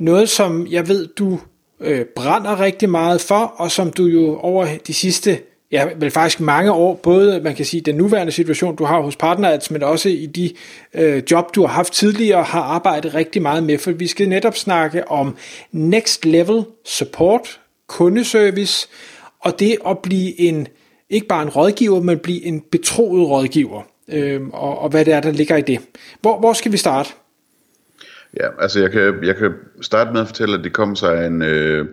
noget, som jeg ved, du øh, brænder rigtig meget for, og som du jo over de sidste, ja, vel faktisk mange år, både man kan sige den nuværende situation, du har hos PartnerAds, men også i de øh, job, du har haft tidligere, har arbejdet rigtig meget med, for vi skal netop snakke om next level support, kundeservice, og det at blive en, ikke bare en rådgiver, men blive en betroet rådgiver, øh, og, og hvad det er, der ligger i det. Hvor, hvor skal vi starte? Ja, altså jeg kan, jeg kan starte med at fortælle, at det kom sig en... Øh,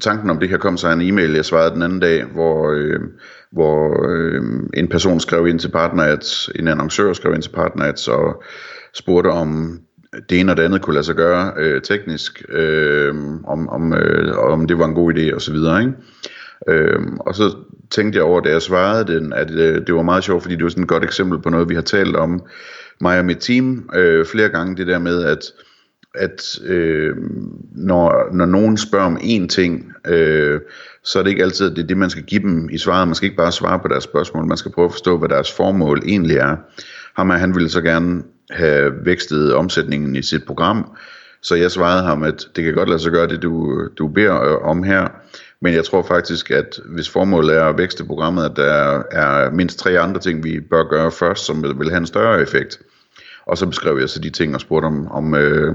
tanken om det her kom sig en e-mail, jeg svarede den anden dag, hvor, øh, hvor øh, en person skrev ind til PartnerAds, en annoncør skrev ind til PartnerAds og spurgte om det ene og det andet kunne lade sig gøre øh, teknisk, øh, om, om, øh, om det var en god idé og så videre, ikke? Øh, og så tænkte jeg over, da jeg svarede den, at øh, det var meget sjovt, fordi det var sådan et godt eksempel på noget, vi har talt om, mig og mit team, øh, flere gange, det der med, at at øh, når, når nogen spørger om én ting, øh, så er det ikke altid at det, er det, man skal give dem i svaret. Man skal ikke bare svare på deres spørgsmål, man skal prøve at forstå, hvad deres formål egentlig er. Ham han ville så gerne have vækstet omsætningen i sit program, så jeg svarede ham, at det kan godt lade sig gøre det, du, du beder øh, om her, men jeg tror faktisk, at hvis formålet er at vækste programmet, at der er mindst tre andre ting, vi bør gøre først, som vil have en større effekt. Og så beskrev jeg så de ting og spurgte om, om, øh,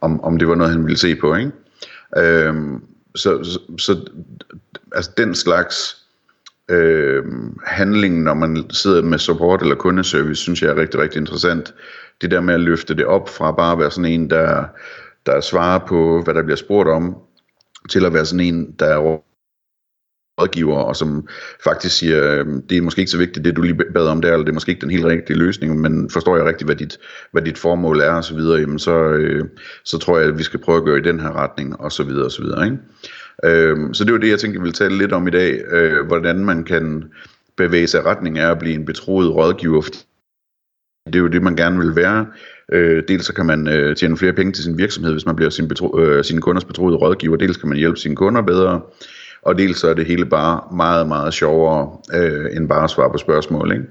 om, om det var noget, han ville se på. Ikke? Øh, så, så, så altså den slags øh, handling, når man sidder med support eller kundeservice, synes jeg er rigtig, rigtig interessant. Det der med at løfte det op fra bare at være sådan en, der, der svarer på, hvad der bliver spurgt om, til at være sådan en, der er rådgiver, og som faktisk siger, øhm, det er måske ikke så vigtigt, det du lige bad om der, eller det er måske ikke den helt rigtige løsning, men forstår jeg rigtigt, hvad dit, hvad dit formål er, og så videre, jamen så, øh, så tror jeg, at vi skal prøve at gøre i den her retning, og så videre, og så videre, ikke? Øh, så det var det, jeg tænkte, jeg ville tale lidt om i dag, øh, hvordan man kan bevæge sig i retning af at blive en betroet rådgiver, det er jo det, man gerne vil være. Øh, dels så kan man øh, tjene flere penge til sin virksomhed, hvis man bliver sin betro, øh, sine kunders betroede rådgiver. Dels kan man hjælpe sine kunder bedre og dels så er det hele bare meget, meget sjovere, øh, end bare at svare på spørgsmål. Ikke?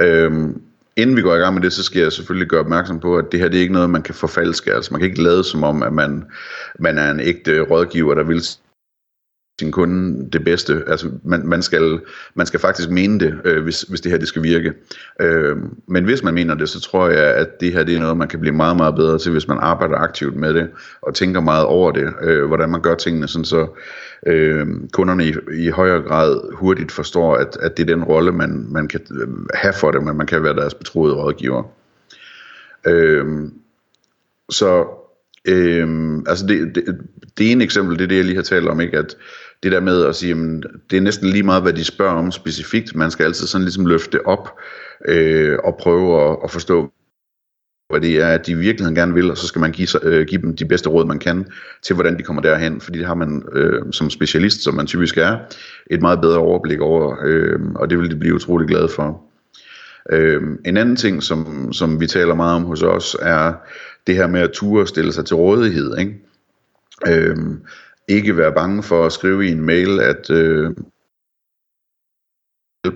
Øhm, inden vi går i gang med det, så skal jeg selvfølgelig gøre opmærksom på, at det her det er ikke noget, man kan forfalske. Altså man kan ikke lade som om, at man, man er en ægte rådgiver, der vil sin kunde det bedste. Altså man, man, skal, man skal faktisk mene det, øh, hvis, hvis det her det skal virke. Øh, men hvis man mener det, så tror jeg, at det her det er noget, man kan blive meget, meget bedre til, hvis man arbejder aktivt med det, og tænker meget over det, øh, hvordan man gør tingene, sådan så øh, kunderne i, i højere grad hurtigt forstår, at, at det er den rolle, man, man kan øh, have for dem, at man kan være deres betroede rådgiver. Øh, så Øhm, altså det, det, det ene eksempel, det er det, jeg lige har talt om, ikke? at det der med at sige, jamen, det er næsten lige meget, hvad de spørger om specifikt. Man skal altid sådan ligesom løfte op øh, og prøve at, at forstå, hvad det er, at de i virkeligheden gerne vil, og så skal man give, øh, give dem de bedste råd, man kan, til hvordan de kommer derhen, fordi det har man øh, som specialist, som man typisk er, et meget bedre overblik over, øh, og det vil de blive utrolig glade for. Øh, en anden ting, som, som vi taler meget om hos os, er det her med at ture og stille sig til rådighed. Ikke? Øh, ikke være bange for at skrive i en mail, at øh,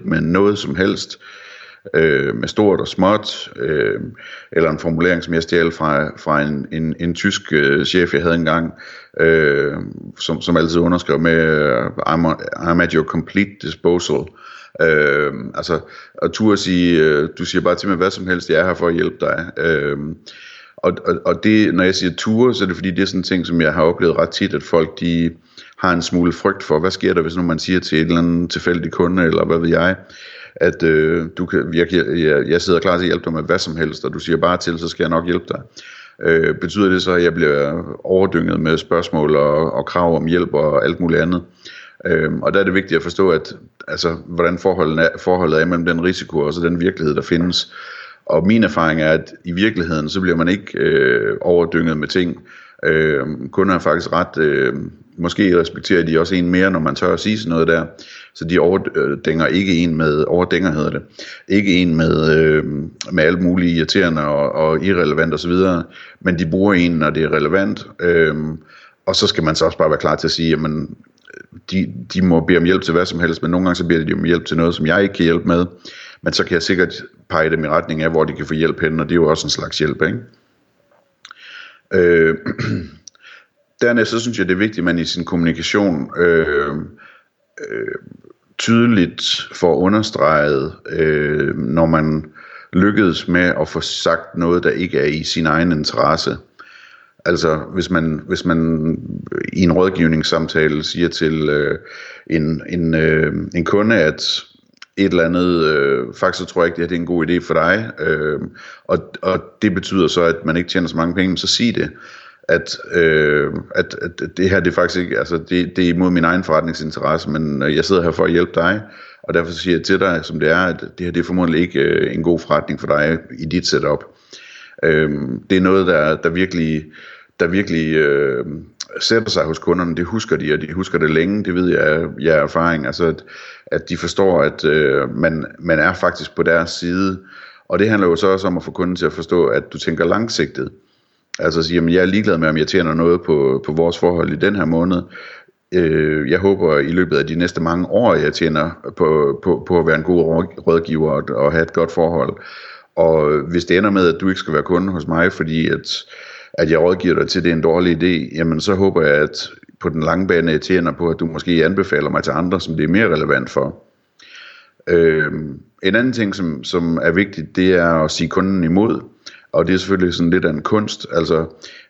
med noget som helst, øh, med stort og småt, øh, eller en formulering, som jeg stjal fra, fra en, en, en tysk øh, chef, jeg havde engang, øh, som, som altid underskrev med, øh, I'm, a, I'm at your complete disposal. Øh, altså, at turde sige, øh, du siger bare til mig hvad som helst, jeg er her for at hjælpe dig. Øh, og, og, og det, når jeg siger ture, så er det fordi, det er sådan en ting, som jeg har oplevet ret tit, at folk de har en smule frygt for, hvad sker der, hvis nu man siger til et eller andet tilfældig kunde, eller hvad ved jeg, at øh, du kan, jeg, jeg, jeg sidder klar til at hjælpe dig med hvad som helst, og du siger bare til, så skal jeg nok hjælpe dig. Øh, betyder det så, at jeg bliver overdynget med spørgsmål og, og krav om hjælp og alt muligt andet? Øh, og der er det vigtigt at forstå, at altså, hvordan forholdet er, forholdet er mellem den risiko og så den virkelighed, der findes. Og min erfaring er, at i virkeligheden, så bliver man ikke øh, overdynget med ting. Øh, kunder er faktisk ret, øh, måske respekterer de også en mere, når man tør at sige sådan noget der. Så de overdænger ikke en med, overdænger hedder det, ikke en med, øh, med alt muligt irriterende og, og irrelevant osv., men de bruger en, når det er relevant. Øh, og så skal man så også bare være klar til at sige, jamen, de, de må bede om hjælp til hvad som helst, men nogle gange så beder de om hjælp til noget, som jeg ikke kan hjælpe med. Men så kan jeg sikkert pege dem i retning af, hvor de kan få hjælp hen, og det er jo også en slags hjælp, ikke? Øh, dernæst så synes jeg, det er vigtigt, at man i sin kommunikation øh, øh, tydeligt får understreget, øh, når man lykkedes med at få sagt noget, der ikke er i sin egen interesse. Altså hvis man, hvis man i en rådgivningssamtale siger til øh, en, en, øh, en kunde, at et eller andet, øh, faktisk tror jeg ikke, at det er en god idé for dig, øh, og, og det betyder så, at man ikke tjener så mange penge, så sig det at, øh, at, at det her det er faktisk ikke, altså det, det er imod min egen forretningsinteresse, men øh, jeg sidder her for at hjælpe dig, og derfor siger jeg til dig, som det er, at det her det er formodentlig ikke øh, en god forretning for dig i dit setup. Øh, det er noget, der, der virkelig, der virkelig øh, sætter sig hos kunderne, det husker de, og de husker det længe, det ved jeg, jeg er erfaring, altså at, at de forstår, at øh, man, man er faktisk på deres side, og det handler jo så også om at få kunden til at forstå, at du tænker langsigtet. Altså at sige, jamen jeg er ligeglad med, om jeg tjener noget på, på vores forhold i den her måned. Øh, jeg håber i løbet af de næste mange år, jeg tjener på, på, på at være en god rådgiver og, og have et godt forhold. Og hvis det ender med, at du ikke skal være kunde hos mig, fordi at, at jeg rådgiver dig til, at det er en dårlig idé, jamen så håber jeg, at på den lange bane jeg tjener på, at du måske anbefaler mig til andre, som det er mere relevant for. Øh, en anden ting, som, som er vigtigt, det er at sige kunden imod. Og det er selvfølgelig sådan lidt af en kunst. Altså,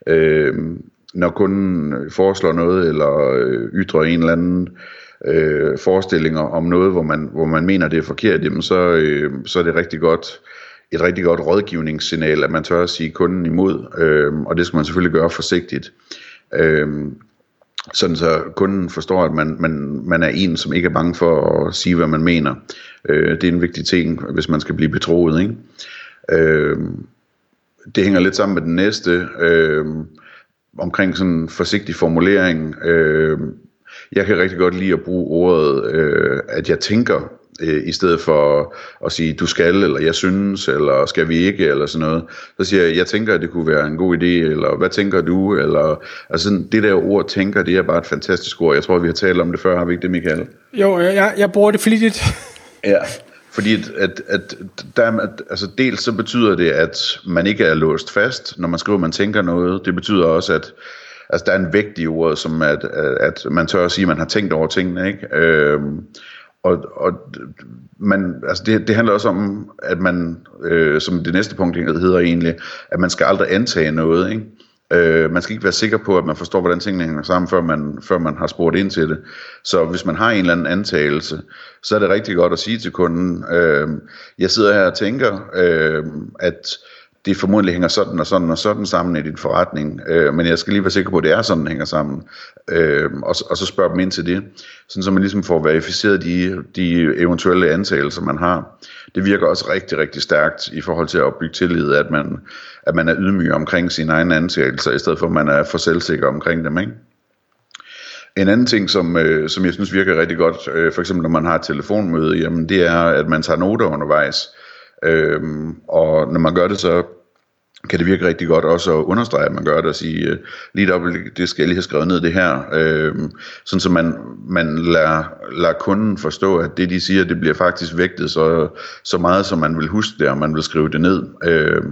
øh, når kunden foreslår noget, eller øh, ytrer en eller anden øh, forestillinger om noget, hvor man, hvor man mener, det er forkert, jamen så, øh, så er det rigtig godt, et rigtig godt rådgivningssignal, at man tør at sige kunden imod, øh, og det skal man selvfølgelig gøre forsigtigt. Øh, sådan så kunden forstår, at man, man, man er en, som ikke er bange for at sige, hvad man mener. Øh, det er en vigtig ting, hvis man skal blive betroet. Ikke? Øh, det hænger lidt sammen med den næste, øh, omkring sådan en forsigtig formulering. Øh, jeg kan rigtig godt lide at bruge ordet, øh, at jeg tænker, øh, i stedet for at sige, du skal, eller jeg synes, eller skal vi ikke, eller sådan noget. Så siger jeg, jeg tænker, at det kunne være en god idé, eller hvad tænker du, eller altså det der ord tænker, det er bare et fantastisk ord. Jeg tror, vi har talt om det før, har vi ikke det, Michael? Jo, jeg, jeg bruger det flittigt. Ja, fordi at, at, at, der, at altså dels så betyder det, at man ikke er låst fast, når man skriver, at man tænker noget. Det betyder også, at altså, der er en vægt i ordet, som at, at man tør at sige, at man har tænkt over tingene. Ikke? Øhm, og, og man, altså det, det handler også om, at man, øh, som det næste punkt hedder egentlig, at man skal aldrig antage noget. Ikke? Øh, man skal ikke være sikker på, at man forstår, hvordan tingene hænger sammen, før man, før man har spurgt ind til det. Så hvis man har en eller anden antagelse, så er det rigtig godt at sige til kunden, øh, jeg sidder her og tænker, øh, at det formodentlig hænger sådan og sådan og sådan sammen i din forretning, øh, men jeg skal lige være sikker på, at det er sådan, det hænger sammen, øh, og, og så spørge dem ind til det, sådan så man ligesom får verificeret de, de eventuelle antagelser, man har. Det virker også rigtig, rigtig stærkt i forhold til at opbygge tillid, at man, at man er ydmyg omkring sine egne antagelser, i stedet for at man er for selvsikker omkring dem, ikke? En anden ting, som, øh, som jeg synes virker rigtig godt, øh, for eksempel når man har et telefonmøde, jamen det er, at man tager noter undervejs. Øhm, og når man gør det, så kan det virke rigtig godt også at understrege, at man gør det og sige, øh, lige op, det skal jeg lige have skrevet ned det her, øh, sådan så man, man lader, lader kunden forstå, at det de siger, det bliver faktisk vægtet så, så meget, som man vil huske det, og man vil skrive det ned. Øh,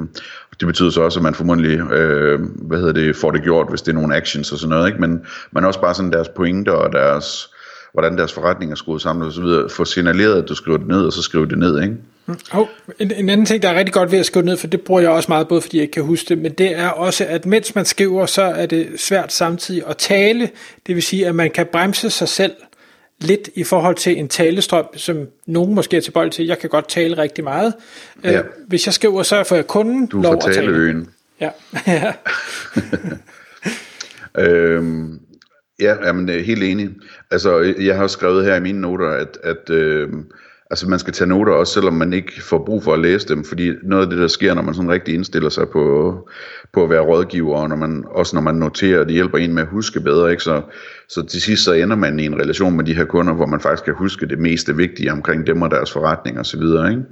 det betyder så også, at man formodentlig øh, hvad hedder det, får det gjort, hvis det er nogle actions og sådan noget, ikke? Men, men også bare sådan deres pointer og deres, hvordan deres forretning er skruet sammen og så videre, få signaleret, at du skriver det ned, og så skriver det ned, ikke? Oh, en, en anden ting, der er rigtig godt ved at skrive ned, for det bruger jeg også meget, både fordi jeg ikke kan huske det, men det er også, at mens man skriver, så er det svært samtidig at tale. Det vil sige, at man kan bremse sig selv lidt i forhold til en talestrøm, som nogen måske er tilbøjelig til. Jeg kan godt tale rigtig meget. Øh, ja. Hvis jeg skriver, så får jeg kunden du lov at tale. øen. Ja. øhm, ja, jamen, helt enig. Altså, jeg har skrevet her i mine noter, at, at øh, altså man skal tage noter også, selvom man ikke får brug for at læse dem, fordi noget af det, der sker, når man sådan rigtig indstiller sig på, på at være rådgiver, og når man, også når man noterer, det hjælper en med at huske bedre, ikke? Så, så til sidst så ender man i en relation med de her kunder, hvor man faktisk kan huske det meste vigtige omkring dem og deres forretning og så videre, ikke?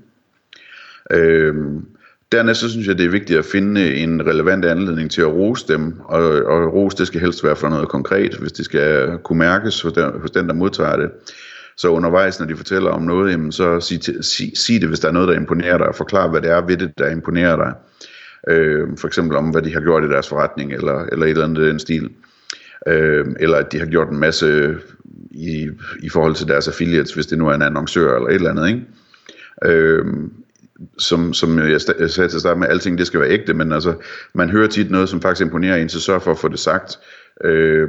Øhm, Dernæst så synes jeg, det er vigtigt at finde en relevant anledning til at rose dem, og, og rose det skal helst være for noget konkret, hvis det skal kunne mærkes hos den, hos den der modtager det. Så undervejs, når de fortæller om noget, jamen, så sig, sig, sig det, hvis der er noget, der imponerer dig, og forklar, hvad det er ved det, der imponerer dig. Øh, for eksempel om, hvad de har gjort i deres forretning, eller, eller et eller andet den stil. Øh, eller at de har gjort en masse i, i forhold til deres affiliates, hvis det nu er en annoncør, eller et eller andet, ikke? Øh, som, som jeg sagde til start med, alting det skal være ægte, men altså, man hører tit noget, som faktisk imponerer en, så sørg for at få det sagt. Øh,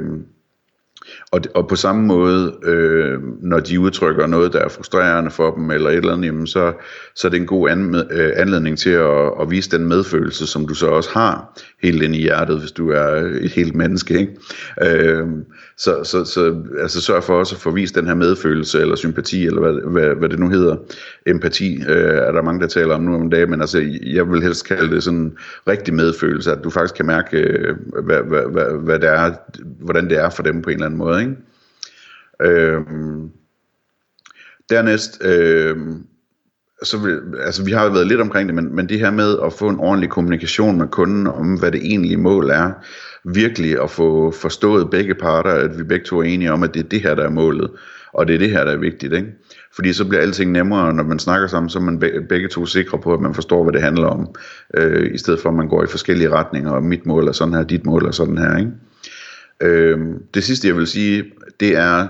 og, og på samme måde, øh, når de udtrykker noget, der er frustrerende for dem, eller et eller andet, jamen så, så er det en god an, øh, anledning til at, at vise den medfølelse, som du så også har helt ind i hjertet, hvis du er et helt menneske. Ikke? Øh, så, så, så altså sørg for også at få vist den her medfølelse, eller sympati, eller hvad, hvad, hvad det nu hedder. Empati øh, er der mange, der taler om nu om dagen, men altså, jeg vil helst kalde det sådan rigtig medfølelse, at du faktisk kan mærke, øh, hvad, hvad, hvad, hvad det er, hvordan det er for dem på en eller anden måde. Ikke? Øh, dernæst, øh, så vil, altså vi har jo været lidt omkring det, men, men det her med at få en ordentlig kommunikation med kunden om, hvad det egentlige mål er, virkelig at få forstået begge parter, at vi begge to er enige om, at det er det her, der er målet, og det er det her, der er vigtigt, ikke? Fordi så bliver alting nemmere, når man snakker sammen, så er man begge to sikre på, at man forstår, hvad det handler om, øh, i stedet for at man går i forskellige retninger, og mit mål er sådan her, dit mål er sådan her, ikke? Øh, det sidste, jeg vil sige, det er,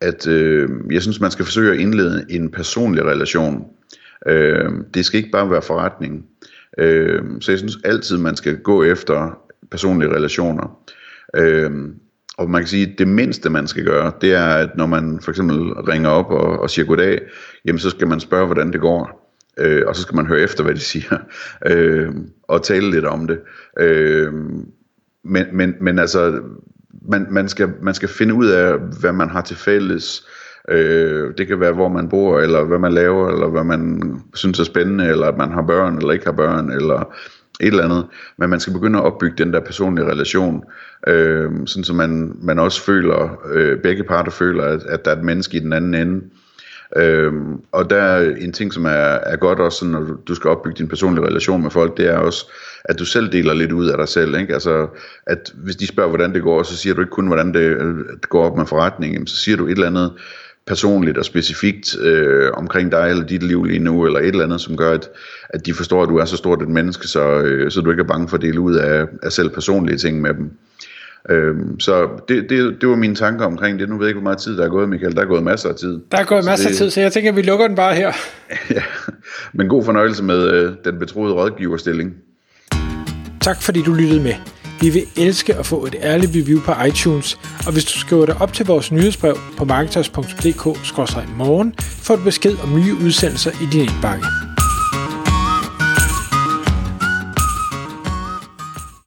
at øh, jeg synes, man skal forsøge at indlede en personlig relation. Øh, det skal ikke bare være forretning. Øh, så jeg synes altid, man skal gå efter personlige relationer. Øh, og man kan sige, at det mindste man skal gøre, det er, at når man for eksempel ringer op og, og siger goddag, jamen så skal man spørge, hvordan det går. Øh, og så skal man høre efter, hvad de siger, øh, og tale lidt om det. Øh, men, men, men altså, man, man, skal, man skal finde ud af, hvad man har til fælles. Øh, det kan være, hvor man bor, eller hvad man laver, eller hvad man synes er spændende, eller at man har børn, eller ikke har børn, eller et eller andet. Men man skal begynde at opbygge den der personlige relation, øh, sådan så man, man også føler, øh, begge parter føler, at, at der er et menneske i den anden ende. Øhm, og der er en ting, som er, er godt også, når du, du skal opbygge din personlige relation med folk, det er også, at du selv deler lidt ud af dig selv. Ikke? Altså, at hvis de spørger, hvordan det går, så siger du ikke kun, hvordan det, det går op med forretningen, så siger du et eller andet personligt og specifikt øh, omkring dig eller dit liv lige nu, eller et eller andet, som gør, at, at de forstår, at du er så stort et menneske, så, øh, så du ikke er bange for at dele ud af, af selv personlige ting med dem. Øhm, så det, det, det var mine tanker omkring det. Nu ved jeg ikke, hvor meget tid der er gået, Michael. Der er gået masser af tid. Der er gået masser af tid, så jeg tænker, at vi lukker den bare her. ja, men god fornøjelse med øh, den betroede rådgiverstilling. Tak fordi du lyttede med. Vi vil elske at få et ærligt review på iTunes, og hvis du skriver dig op til vores nyhedsbrev på marketers.dk-morgen, får du besked om nye udsendelser i din indbakke.